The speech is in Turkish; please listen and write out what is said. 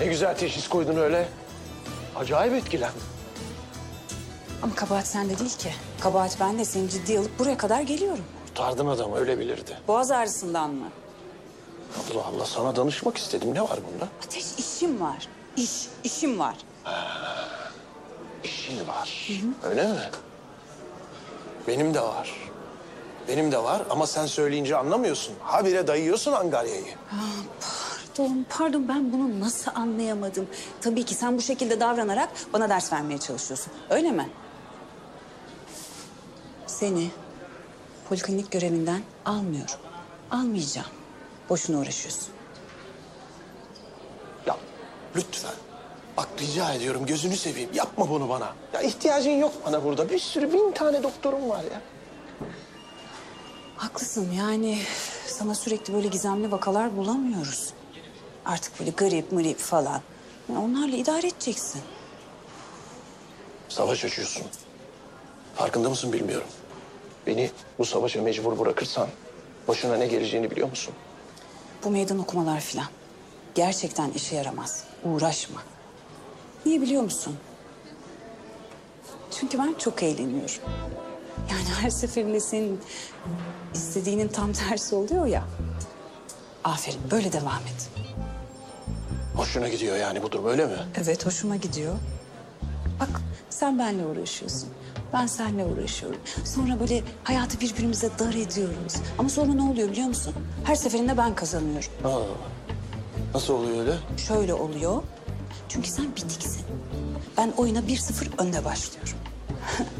Ne güzel teşhis koydun öyle. Acayip etkilendim. Ama kabahat sende değil ki. Kabahat bende. Seni ciddiye alıp buraya kadar geliyorum. Kurtardın adamı öyle bilirdi. Boğaz ağrısından mı? Allah Allah sana danışmak istedim. Ne var bunda? Ateş işim var. İş, işim var. İşin var. Öyle mi? Benim de var. Benim de var ama sen söyleyince anlamıyorsun. Habire dayıyorsun Angarya'yı. Pardon, pardon ben bunu nasıl anlayamadım? Tabii ki sen bu şekilde davranarak bana ders vermeye çalışıyorsun. Öyle mi? Seni poliklinik görevinden almıyorum. Almayacağım. Boşuna uğraşıyorsun. Ya lütfen. Bak rica ediyorum gözünü seveyim. Yapma bunu bana. Ya ihtiyacın yok bana burada. Bir sürü bin tane doktorum var ya. Haklısın yani sana sürekli böyle gizemli vakalar bulamıyoruz. Artık böyle garip mırip falan. Ya Onlarla idare edeceksin. Savaş açıyorsun. Farkında mısın bilmiyorum. Beni bu savaşa mecbur bırakırsan başına ne geleceğini biliyor musun? Bu meydan okumalar falan gerçekten işe yaramaz. Uğraşma. Niye biliyor musun? Çünkü ben çok eğleniyorum. Yani her seferinde senin istediğinin tam tersi oluyor ya. Aferin böyle devam et. Hoşuna gidiyor yani bu durum öyle mi? Evet hoşuma gidiyor. Bak sen benle uğraşıyorsun. Ben seninle uğraşıyorum. Sonra böyle hayatı birbirimize dar ediyoruz. Ama sonra ne oluyor biliyor musun? Her seferinde ben kazanıyorum. Aa, nasıl oluyor öyle? Şöyle oluyor. Çünkü sen bitiksin. Ben oyuna 1-0 önde başlıyorum.